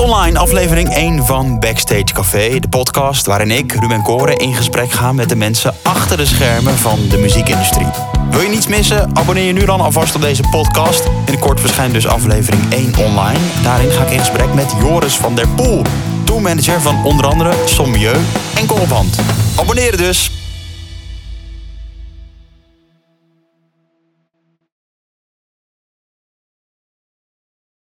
Online aflevering 1 van Backstage Café, de podcast waarin ik, Ruben Koren, in gesprek ga met de mensen achter de schermen van de muziekindustrie. Wil je niets missen? Abonneer je nu dan alvast op deze podcast. Binnenkort verschijnt dus aflevering 1 online. Daarin ga ik in gesprek met Joris van der Poel, tourmanager van onder andere Sommieu en Kolband. Abonneer dus!